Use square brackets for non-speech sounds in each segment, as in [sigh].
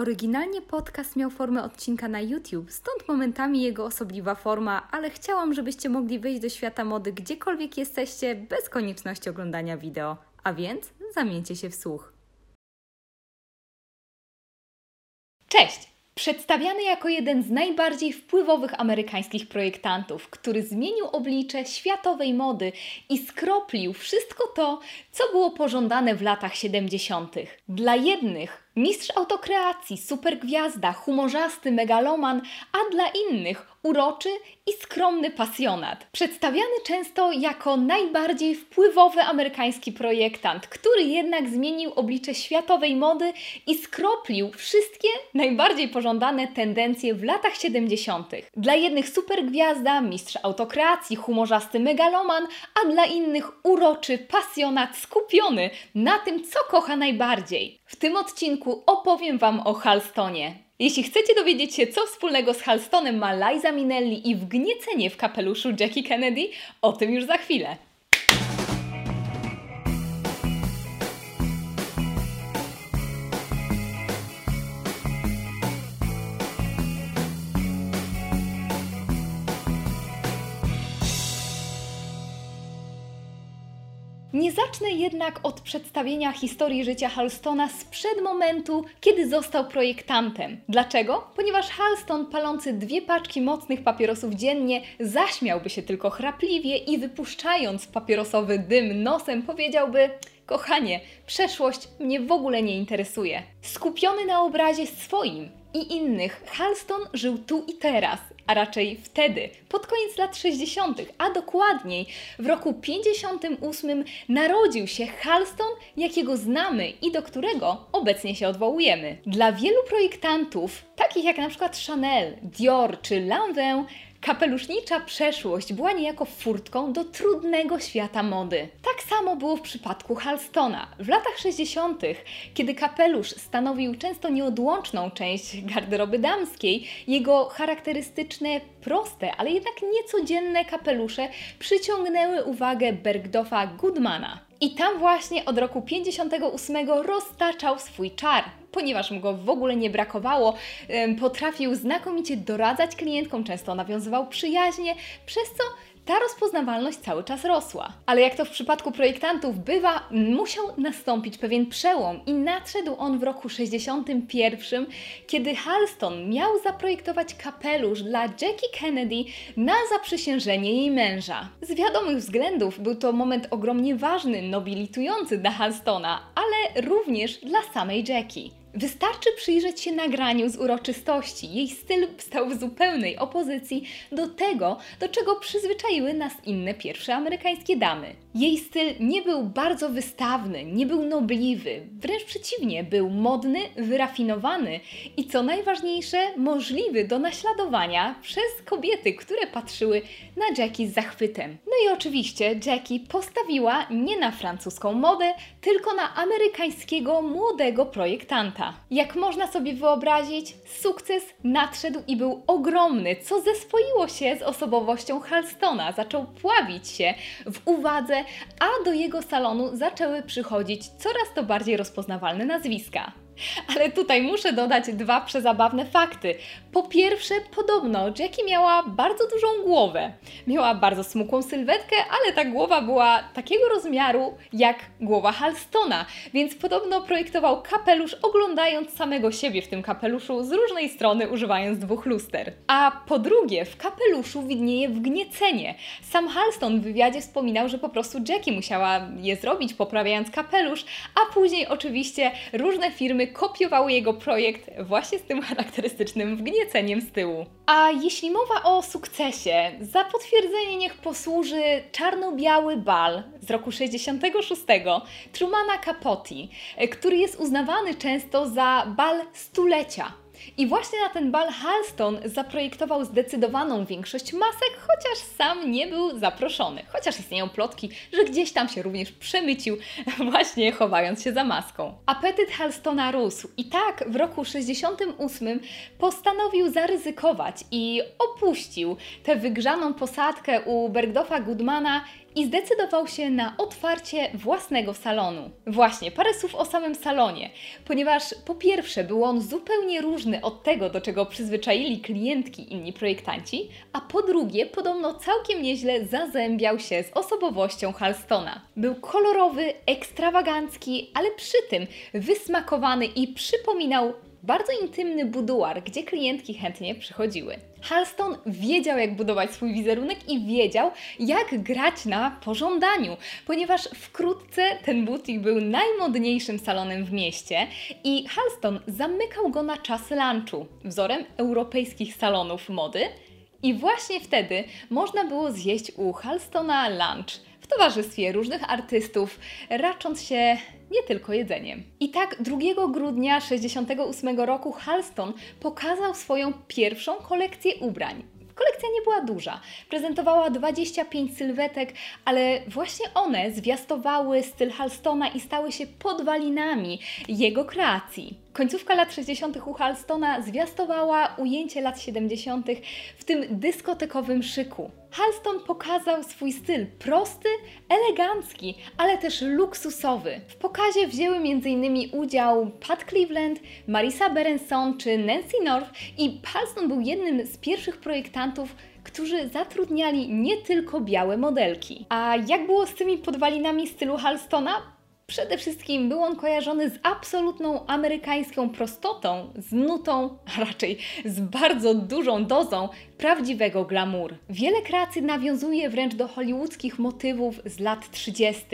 Oryginalnie podcast miał formę odcinka na YouTube, stąd momentami jego osobliwa forma, ale chciałam, żebyście mogli wejść do świata mody gdziekolwiek jesteście, bez konieczności oglądania wideo. A więc zamieńcie się w słuch. Cześć! Przedstawiany jako jeden z najbardziej wpływowych amerykańskich projektantów, który zmienił oblicze światowej mody i skroplił wszystko to, co było pożądane w latach 70. Dla jednych mistrz autokreacji, supergwiazda, humorzasty megaloman, a dla innych uroczy i skromny pasjonat. Przedstawiany często jako najbardziej wpływowy amerykański projektant, który jednak zmienił oblicze światowej mody i skroplił wszystkie najbardziej pożądane tendencje w latach 70. Dla jednych supergwiazda, mistrz autokreacji, humorzasty megaloman, a dla innych uroczy pasjonat skupiony na tym, co kocha najbardziej. W tym odcinku opowiem Wam o Halstonie. Jeśli chcecie dowiedzieć się, co wspólnego z Halstonem ma Liza Minnelli i wgniecenie w kapeluszu Jackie Kennedy, o tym już za chwilę. Nie zacznę jednak od przedstawienia historii życia Halstona sprzed momentu, kiedy został projektantem. Dlaczego? Ponieważ Halston, palący dwie paczki mocnych papierosów dziennie, zaśmiałby się tylko chrapliwie i wypuszczając papierosowy dym nosem powiedziałby Kochanie, przeszłość mnie w ogóle nie interesuje. Skupiony na obrazie swoim i innych, Halston żył tu i teraz, a raczej wtedy, pod koniec lat 60., a dokładniej w roku 58 narodził się Halston, jakiego znamy i do którego obecnie się odwołujemy. Dla wielu projektantów, takich jak na przykład Chanel, Dior czy Lanvin, Kapelusznicza przeszłość była niejako furtką do trudnego świata mody. Tak samo było w przypadku Halstona. W latach 60., kiedy kapelusz stanowił często nieodłączną część garderoby damskiej, jego charakterystyczne, proste, ale jednak niecodzienne kapelusze przyciągnęły uwagę Bergdorfa Goodmana. I tam właśnie od roku 58 roztaczał swój czar. Ponieważ mu go w ogóle nie brakowało, potrafił znakomicie doradzać klientkom, często nawiązywał przyjaźnie, przez co ta rozpoznawalność cały czas rosła. Ale jak to w przypadku projektantów bywa, musiał nastąpić pewien przełom i nadszedł on w roku 61, kiedy Halston miał zaprojektować kapelusz dla Jackie Kennedy na zaprzysiężenie jej męża. Z wiadomych względów był to moment ogromnie ważny, nobilitujący dla Halstona, ale również dla samej Jackie. Wystarczy przyjrzeć się nagraniu z uroczystości. Jej styl stał w zupełnej opozycji do tego, do czego przyzwyczaiły nas inne pierwsze amerykańskie damy. Jej styl nie był bardzo wystawny, nie był nobliwy, wręcz przeciwnie, był modny, wyrafinowany i co najważniejsze, możliwy do naśladowania przez kobiety, które patrzyły na Jackie z zachwytem. No i oczywiście Jackie postawiła nie na francuską modę, tylko na amerykańskiego młodego projektanta. Jak można sobie wyobrazić, sukces nadszedł i był ogromny, co zespoiło się z osobowością Halstona. Zaczął pławić się w uwadze a do jego salonu zaczęły przychodzić coraz to bardziej rozpoznawalne nazwiska. Ale tutaj muszę dodać dwa przezabawne fakty. Po pierwsze, podobno Jackie miała bardzo dużą głowę. Miała bardzo smukłą sylwetkę, ale ta głowa była takiego rozmiaru jak głowa Halstona, więc podobno projektował kapelusz oglądając samego siebie w tym kapeluszu z różnej strony używając dwóch luster. A po drugie, w kapeluszu widnieje wgniecenie. Sam Halston w wywiadzie wspominał, że po prostu Jackie musiała je zrobić poprawiając kapelusz, a później oczywiście różne firmy kopiowały jego projekt właśnie z tym charakterystycznym wgnieceniem z tyłu. A jeśli mowa o sukcesie, za potwierdzenie niech posłuży czarno-biały bal z roku 66 Trumana Capote, który jest uznawany często za bal stulecia i właśnie na ten bal Halston zaprojektował zdecydowaną większość masek, chociaż sam nie był zaproszony. Chociaż istnieją plotki, że gdzieś tam się również przemycił, [laughs] właśnie chowając się za maską. Apetyt Halstona rósł i tak w roku 68 postanowił zaryzykować i opuścił tę wygrzaną posadkę u Bergdorfa Goodmana i zdecydował się na otwarcie własnego salonu. Właśnie, parę słów o samym salonie, ponieważ po pierwsze był on zupełnie różny od tego, do czego przyzwyczaili klientki inni projektanci, a po drugie podobno całkiem nieźle zazębiał się z osobowością Halstona. Był kolorowy, ekstrawagancki, ale przy tym wysmakowany i przypominał bardzo intymny buduar, gdzie klientki chętnie przychodziły. Halston wiedział, jak budować swój wizerunek i wiedział, jak grać na pożądaniu, ponieważ wkrótce ten butik był najmodniejszym salonem w mieście i Halston zamykał go na czas lunchu, wzorem europejskich salonów mody. I właśnie wtedy można było zjeść u Halstona lunch w towarzystwie różnych artystów, racząc się nie tylko jedzeniem. I tak 2 grudnia 1968 roku Halston pokazał swoją pierwszą kolekcję ubrań. Kolekcja nie była duża. Prezentowała 25 sylwetek, ale właśnie one zwiastowały styl Halstona i stały się podwalinami jego kreacji. Końcówka lat 60. u Halstona zwiastowała ujęcie lat 70. w tym dyskotekowym szyku. Halston pokazał swój styl prosty, elegancki, ale też luksusowy. W pokazie wzięły m.in. udział Pat Cleveland, Marisa Berenson czy Nancy North i Halston był jednym z pierwszych projektantów, którzy zatrudniali nie tylko białe modelki. A jak było z tymi podwalinami stylu Halstona? Przede wszystkim był on kojarzony z absolutną amerykańską prostotą, z nutą, a raczej z bardzo dużą dozą prawdziwego glamour. Wiele kreacji nawiązuje wręcz do hollywoodzkich motywów z lat 30.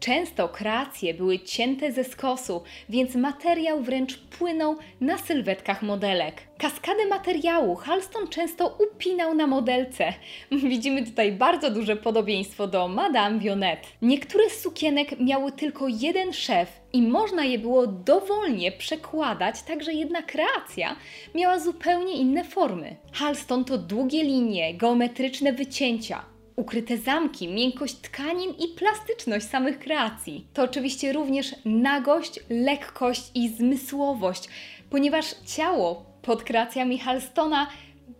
Często kreacje były cięte ze skosu, więc materiał wręcz płynął na sylwetkach modelek. Kaskadę materiału Halston często upinał na modelce. [laughs] Widzimy tutaj bardzo duże podobieństwo do Madame Vionette. Niektóre z sukienek miały tylko jeden szef i można je było dowolnie przekładać, także jedna kreacja miała zupełnie inne formy. Halston to długie linie, geometryczne wycięcia, ukryte zamki, miękkość tkanin i plastyczność samych kreacji. To oczywiście również nagość, lekkość i zmysłowość, ponieważ ciało pod kreacjami Halstona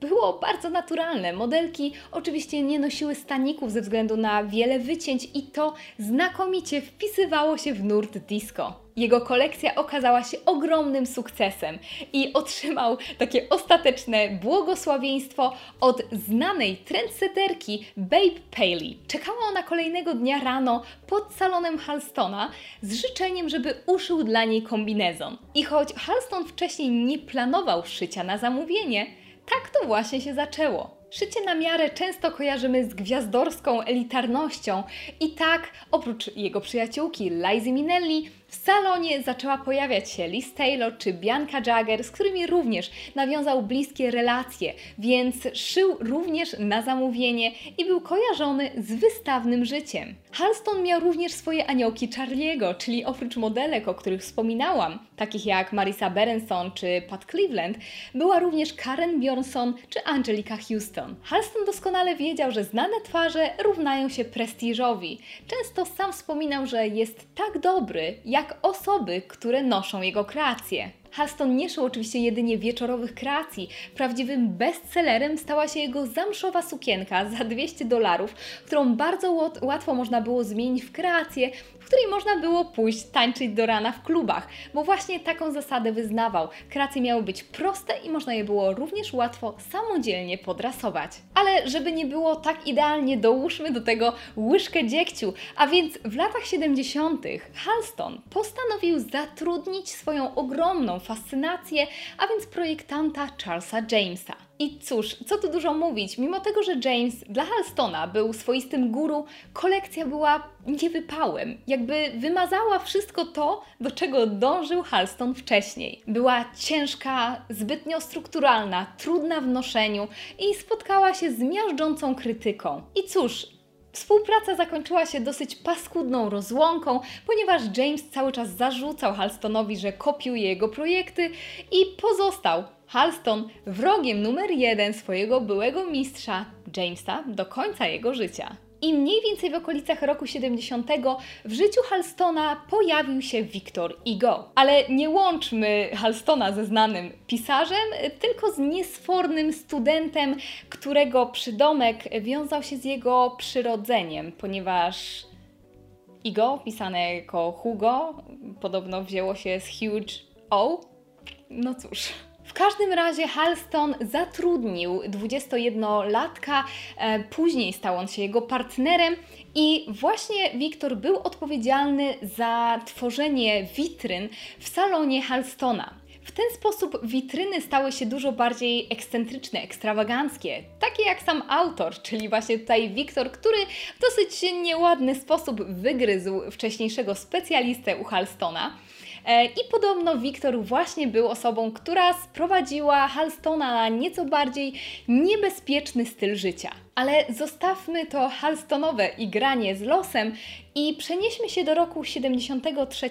było bardzo naturalne. Modelki oczywiście nie nosiły staników ze względu na wiele wycięć i to znakomicie wpisywało się w nurt disco. Jego kolekcja okazała się ogromnym sukcesem i otrzymał takie ostateczne błogosławieństwo od znanej trendseterki Babe Paley. Czekała ona kolejnego dnia rano pod salonem Halstona z życzeniem, żeby uszył dla niej kombinezon. I choć Halston wcześniej nie planował szycia na zamówienie, tak to właśnie się zaczęło. Szycie na miarę często kojarzymy z gwiazdorską elitarnością i tak, oprócz jego przyjaciółki Lizy Minnelli, w salonie zaczęła pojawiać się Liz Taylor czy Bianca Jagger, z którymi również nawiązał bliskie relacje, więc szył również na zamówienie i był kojarzony z wystawnym życiem. Halston miał również swoje aniołki Charliego, czyli oprócz modelek, o których wspominałam, takich jak Marisa Berenson czy Pat Cleveland, była również Karen Bjornson czy Angelica Houston. Halston doskonale wiedział, że znane twarze równają się prestiżowi. Często sam wspominał, że jest tak dobry, jak osoby, które noszą jego kreacje. Halston nie szył oczywiście jedynie wieczorowych kreacji. Prawdziwym bestsellerem stała się jego zamszowa sukienka za 200 dolarów, którą bardzo łatwo można było zmienić w kreację, w której można było pójść tańczyć do rana w klubach, bo właśnie taką zasadę wyznawał. Kreacje miały być proste i można je było również łatwo samodzielnie podrasować. Ale żeby nie było tak idealnie, dołóżmy do tego łyżkę dziegciu, a więc w latach 70. Halston postanowił zatrudnić swoją ogromną fascynację, a więc projektanta Charlesa Jamesa. I cóż, co tu dużo mówić, mimo tego, że James dla Halstona był swoistym guru, kolekcja była niewypałem. Jakby wymazała wszystko to, do czego dążył Halston wcześniej. Była ciężka, zbytnio strukturalna, trudna w noszeniu i spotkała się z miażdżącą krytyką. I cóż, Współpraca zakończyła się dosyć paskudną rozłąką, ponieważ James cały czas zarzucał Halstonowi, że kopiuje jego projekty i pozostał Halston wrogiem numer jeden swojego byłego mistrza, Jamesa, do końca jego życia. I mniej więcej w okolicach roku 70 w życiu Halstona pojawił się Victor Hugo. Ale nie łączmy Halstona ze znanym pisarzem, tylko z niesfornym studentem, którego przydomek wiązał się z jego przyrodzeniem, ponieważ Igo, pisane jako Hugo, podobno wzięło się z Huge O. No cóż. W każdym razie Halston zatrudnił 21-latka, e, później stał on się jego partnerem i właśnie Wiktor był odpowiedzialny za tworzenie witryn w salonie Halstona. W ten sposób witryny stały się dużo bardziej ekscentryczne, ekstrawaganckie, takie jak sam autor, czyli właśnie tutaj Wiktor, który w dosyć nieładny sposób wygryzł wcześniejszego specjalistę u Halstona. E, I podobno Wiktor właśnie był osobą, która sprowadziła Halstona na nieco bardziej niebezpieczny styl życia. Ale zostawmy to halstonowe igranie z losem i przenieśmy się do roku 73,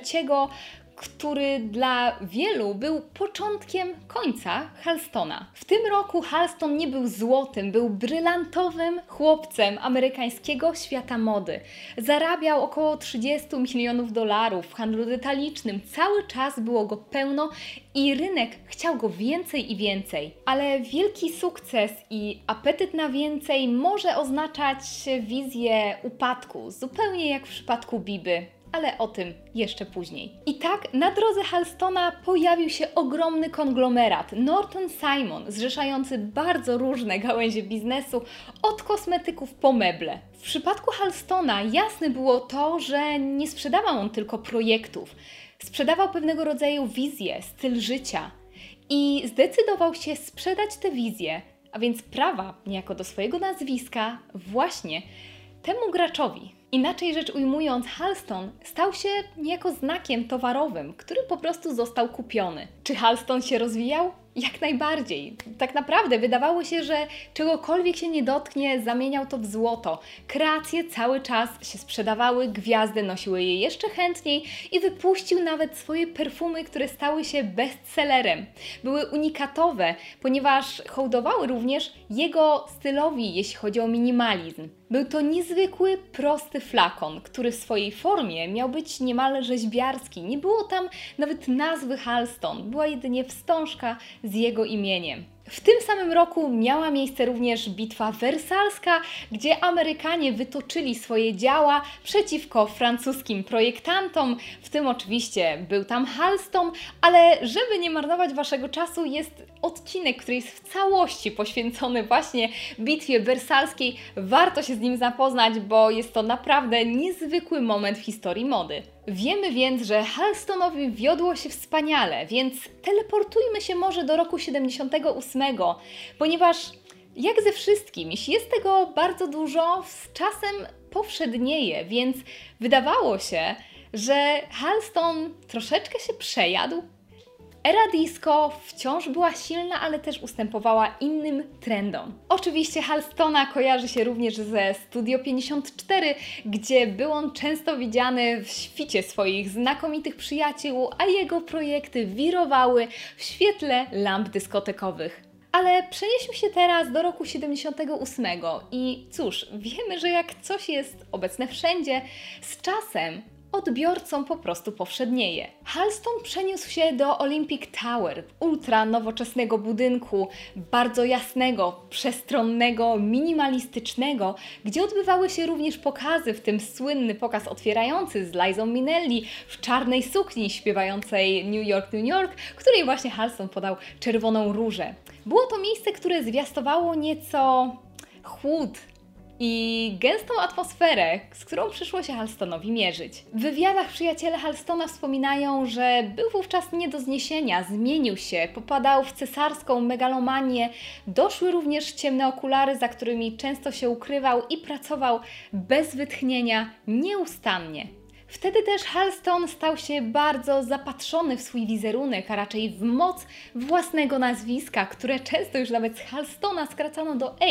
który dla wielu był początkiem końca Halstona. W tym roku Halston nie był złotym, był brylantowym chłopcem amerykańskiego świata mody. Zarabiał około 30 milionów dolarów w handlu detalicznym, cały czas było go pełno i rynek chciał go więcej i więcej. Ale wielki sukces i apetyt na więcej może oznaczać wizję upadku, zupełnie jak w przypadku Biby ale o tym jeszcze później. I tak na drodze Halstona pojawił się ogromny konglomerat Norton Simon, zrzeszający bardzo różne gałęzie biznesu, od kosmetyków po meble. W przypadku Halstona jasne było to, że nie sprzedawał on tylko projektów, sprzedawał pewnego rodzaju wizję, styl życia i zdecydował się sprzedać tę wizję, a więc prawa niejako do swojego nazwiska właśnie temu graczowi, Inaczej rzecz ujmując, Halston stał się niejako znakiem towarowym, który po prostu został kupiony. Czy Halston się rozwijał? Jak najbardziej. Tak naprawdę wydawało się, że czegokolwiek się nie dotknie, zamieniał to w złoto. Kreacje cały czas się sprzedawały, gwiazdy nosiły je jeszcze chętniej i wypuścił nawet swoje perfumy, które stały się bestsellerem. Były unikatowe, ponieważ hołdowały również jego stylowi, jeśli chodzi o minimalizm. Był to niezwykły, prosty flakon, który w swojej formie miał być niemal rzeźbiarski. Nie było tam nawet nazwy Halston, była jedynie wstążka z jego imieniem. W tym samym roku miała miejsce również bitwa wersalska, gdzie Amerykanie wytoczyli swoje działa przeciwko francuskim projektantom, w tym oczywiście był tam Halston, ale żeby nie marnować Waszego czasu, jest odcinek, który jest w całości poświęcony właśnie bitwie wersalskiej. Warto się z nim zapoznać, bo jest to naprawdę niezwykły moment w historii mody. Wiemy więc, że Halstonowi wiodło się wspaniale, więc teleportujmy się może do roku 78, ponieważ jak ze wszystkim, jest tego bardzo dużo, z czasem powszednieje, więc wydawało się, że Halston troszeczkę się przejadł, Era disco wciąż była silna, ale też ustępowała innym trendom. Oczywiście Halstona kojarzy się również ze Studio 54, gdzie był on często widziany w świcie swoich znakomitych przyjaciół, a jego projekty wirowały w świetle lamp dyskotekowych. Ale przenieśmy się teraz do roku 78 i cóż, wiemy, że jak coś jest obecne wszędzie, z czasem odbiorcom po prostu powszednieje. Halston przeniósł się do Olympic Tower, ultra nowoczesnego budynku, bardzo jasnego, przestronnego, minimalistycznego, gdzie odbywały się również pokazy, w tym słynny pokaz otwierający z Lizą Minelli w czarnej sukni śpiewającej New York, New York, której właśnie Halston podał czerwoną różę. Było to miejsce, które zwiastowało nieco chłód, i gęstą atmosferę, z którą przyszło się Halstonowi mierzyć. W wywiadach przyjaciele Halstona wspominają, że był wówczas nie do zniesienia, zmienił się, popadał w cesarską megalomanię, doszły również ciemne okulary, za którymi często się ukrywał i pracował bez wytchnienia, nieustannie. Wtedy też Halston stał się bardzo zapatrzony w swój wizerunek, a raczej w moc własnego nazwiska, które często już nawet z Halstona skracano do H,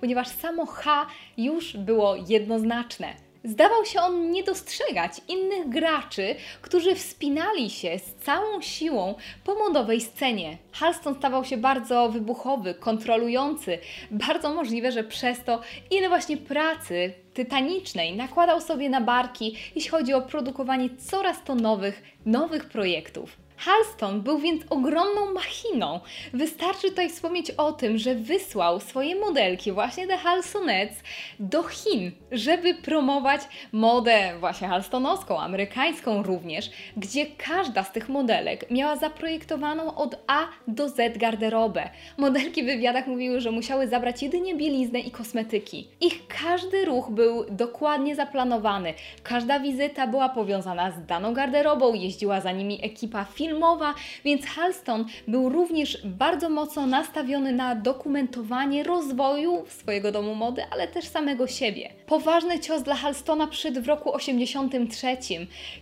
ponieważ samo H już było jednoznaczne. Zdawał się on nie dostrzegać innych graczy, którzy wspinali się z całą siłą po modowej scenie. Halston stawał się bardzo wybuchowy, kontrolujący. Bardzo możliwe, że przez to ile właśnie pracy tytanicznej nakładał sobie na barki, jeśli chodzi o produkowanie coraz to nowych, nowych projektów. Halston był więc ogromną machiną. Wystarczy tutaj wspomnieć o tym, że wysłał swoje modelki, właśnie te Halstonettes, do Chin, żeby promować modę właśnie halstonowską, amerykańską również, gdzie każda z tych modelek miała zaprojektowaną od A do Z garderobę. Modelki w wywiadach mówiły, że musiały zabrać jedynie bieliznę i kosmetyki. Ich każdy ruch był dokładnie zaplanowany. Każda wizyta była powiązana z daną garderobą, jeździła za nimi ekipa filmowa, filmowa, więc Halston był również bardzo mocno nastawiony na dokumentowanie rozwoju swojego domu mody, ale też samego siebie. Poważny cios dla Halstona przyszedł w roku 83,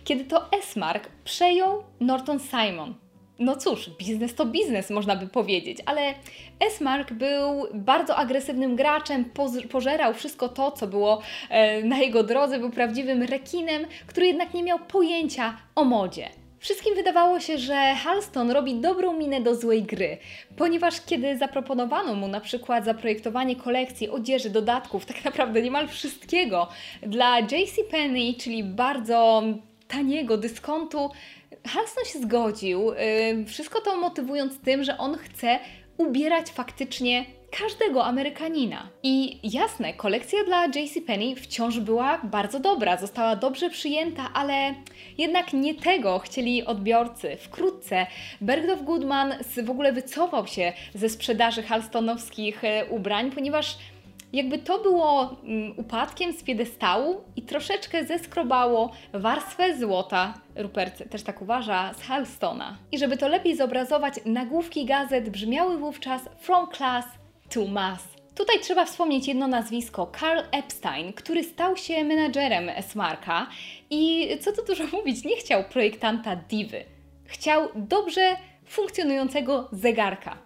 kiedy to S-Mark przejął Norton Simon. No cóż, biznes to biznes, można by powiedzieć, ale S-Mark był bardzo agresywnym graczem, pożerał wszystko to, co było e, na jego drodze, był prawdziwym rekinem, który jednak nie miał pojęcia o modzie. Wszystkim wydawało się, że Halston robi dobrą minę do złej gry, ponieważ kiedy zaproponowano mu na przykład zaprojektowanie kolekcji odzieży, dodatków, tak naprawdę niemal wszystkiego dla JCPenney, czyli bardzo taniego dyskontu, Halston się zgodził. Yy, wszystko to motywując tym, że on chce ubierać faktycznie każdego Amerykanina. I jasne, kolekcja dla JCPenney wciąż była bardzo dobra, została dobrze przyjęta, ale jednak nie tego chcieli odbiorcy. Wkrótce Bergdorf Goodman w ogóle wycofał się ze sprzedaży halstonowskich e, ubrań, ponieważ jakby to było mm, upadkiem z piedestału i troszeczkę zeskrobało warstwę złota, Rupert też tak uważa, z Halstona. I żeby to lepiej zobrazować, nagłówki gazet brzmiały wówczas From Class Tutaj trzeba wspomnieć jedno nazwisko, Carl Epstein, który stał się menadżerem S-Marka i co tu dużo [laughs] mówić, nie chciał projektanta Divy. Chciał dobrze funkcjonującego zegarka.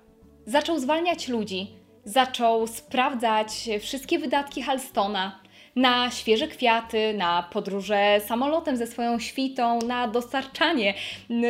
Zaczął zwalniać ludzi, zaczął sprawdzać wszystkie wydatki Halstona na świeże kwiaty, na podróże samolotem ze swoją świtą, na dostarczanie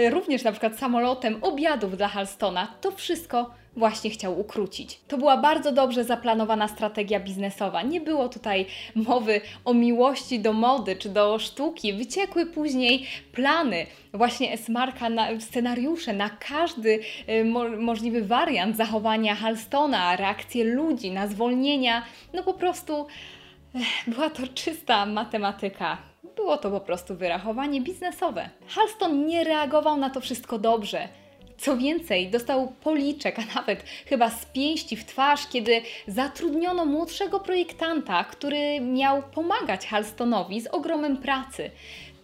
również na przykład samolotem obiadów dla Halstona. To wszystko właśnie chciał ukrócić. To była bardzo dobrze zaplanowana strategia biznesowa. Nie było tutaj mowy o miłości do mody czy do sztuki. Wyciekły później plany, właśnie Esmarka, na, scenariusze na każdy y, mo możliwy wariant zachowania Halstona, reakcje ludzi na zwolnienia. No po prostu była to czysta matematyka. Było to po prostu wyrachowanie biznesowe. Halston nie reagował na to wszystko dobrze. Co więcej, dostał policzek, a nawet chyba z pięści w twarz, kiedy zatrudniono młodszego projektanta, który miał pomagać Halstonowi z ogromem pracy.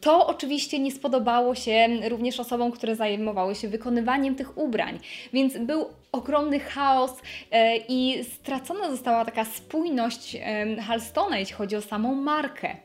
To oczywiście nie spodobało się również osobom, które zajmowały się wykonywaniem tych ubrań, więc był ogromny chaos e, i stracona została taka spójność e, Halstona, jeśli chodzi o samą markę.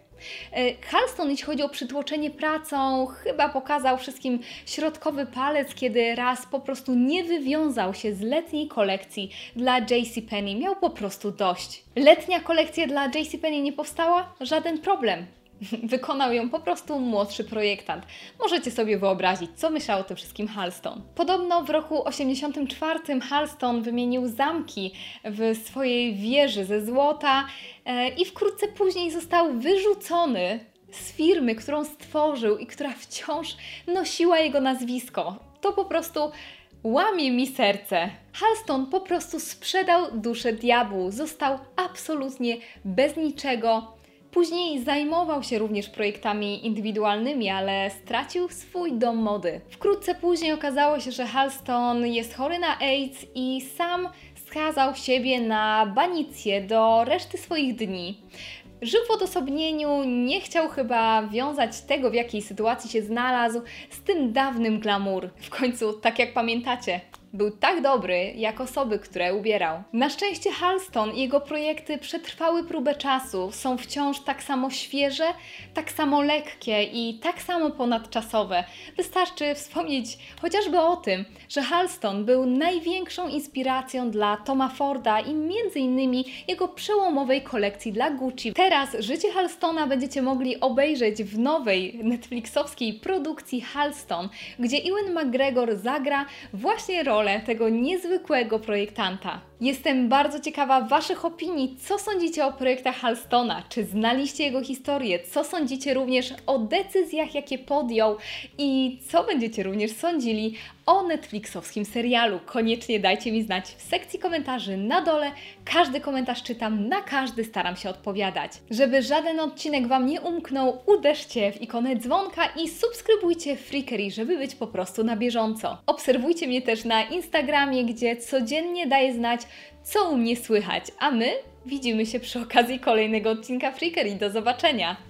E, Halston, jeśli chodzi o przytłoczenie pracą, chyba pokazał wszystkim środkowy palec, kiedy raz po prostu nie wywiązał się z letniej kolekcji dla JCPenney. Miał po prostu dość. Letnia kolekcja dla JCPenney nie powstała? Żaden problem. [laughs] Wykonał ją po prostu młodszy projektant. Możecie sobie wyobrazić, co myślał o tym wszystkim Halston. Podobno w roku 84 Halston wymienił zamki w swojej wieży ze złota e, i wkrótce później został wyrzucony z firmy, którą stworzył i która wciąż nosiła jego nazwisko. To po prostu łamie mi serce. Halston po prostu sprzedał duszę diabłu, został absolutnie bez niczego Później zajmował się również projektami indywidualnymi, ale stracił swój dom mody. Wkrótce później okazało się, że Halston jest chory na AIDS i sam skazał siebie na banicję do reszty swoich dni. Żył w odosobnieniu, nie chciał chyba wiązać tego, w jakiej sytuacji się znalazł, z tym dawnym glamour. W końcu, tak jak pamiętacie, był tak dobry, jak osoby, które ubierał. Na szczęście Halston i jego projekty przetrwały próbę czasu, są wciąż tak samo świeże, tak samo lekkie i tak samo ponadczasowe. Wystarczy wspomnieć chociażby o tym, że Halston był największą inspiracją dla Toma Forda i między innymi jego przełomowej kolekcji dla Gucci. Teraz życie Halstona będziecie mogli obejrzeć w nowej Netflixowskiej produkcji Halston, gdzie Ewan McGregor zagra właśnie rolę tego niezwykłego projektanta. Jestem bardzo ciekawa Waszych opinii. Co sądzicie o projektach Halstona? Czy znaliście jego historię? Co sądzicie również o decyzjach, jakie podjął? I co będziecie również sądzili o Netflixowskim serialu? Koniecznie dajcie mi znać w sekcji komentarzy na dole. Każdy komentarz czytam, na każdy staram się odpowiadać. Żeby żaden odcinek Wam nie umknął, uderzcie w ikonę dzwonka i subskrybujcie Freakery, żeby być po prostu na bieżąco. Obserwujcie mnie też na Instagramie, gdzie codziennie daję znać, co u mnie słychać, a my widzimy się przy okazji kolejnego odcinka Freakery. Do zobaczenia!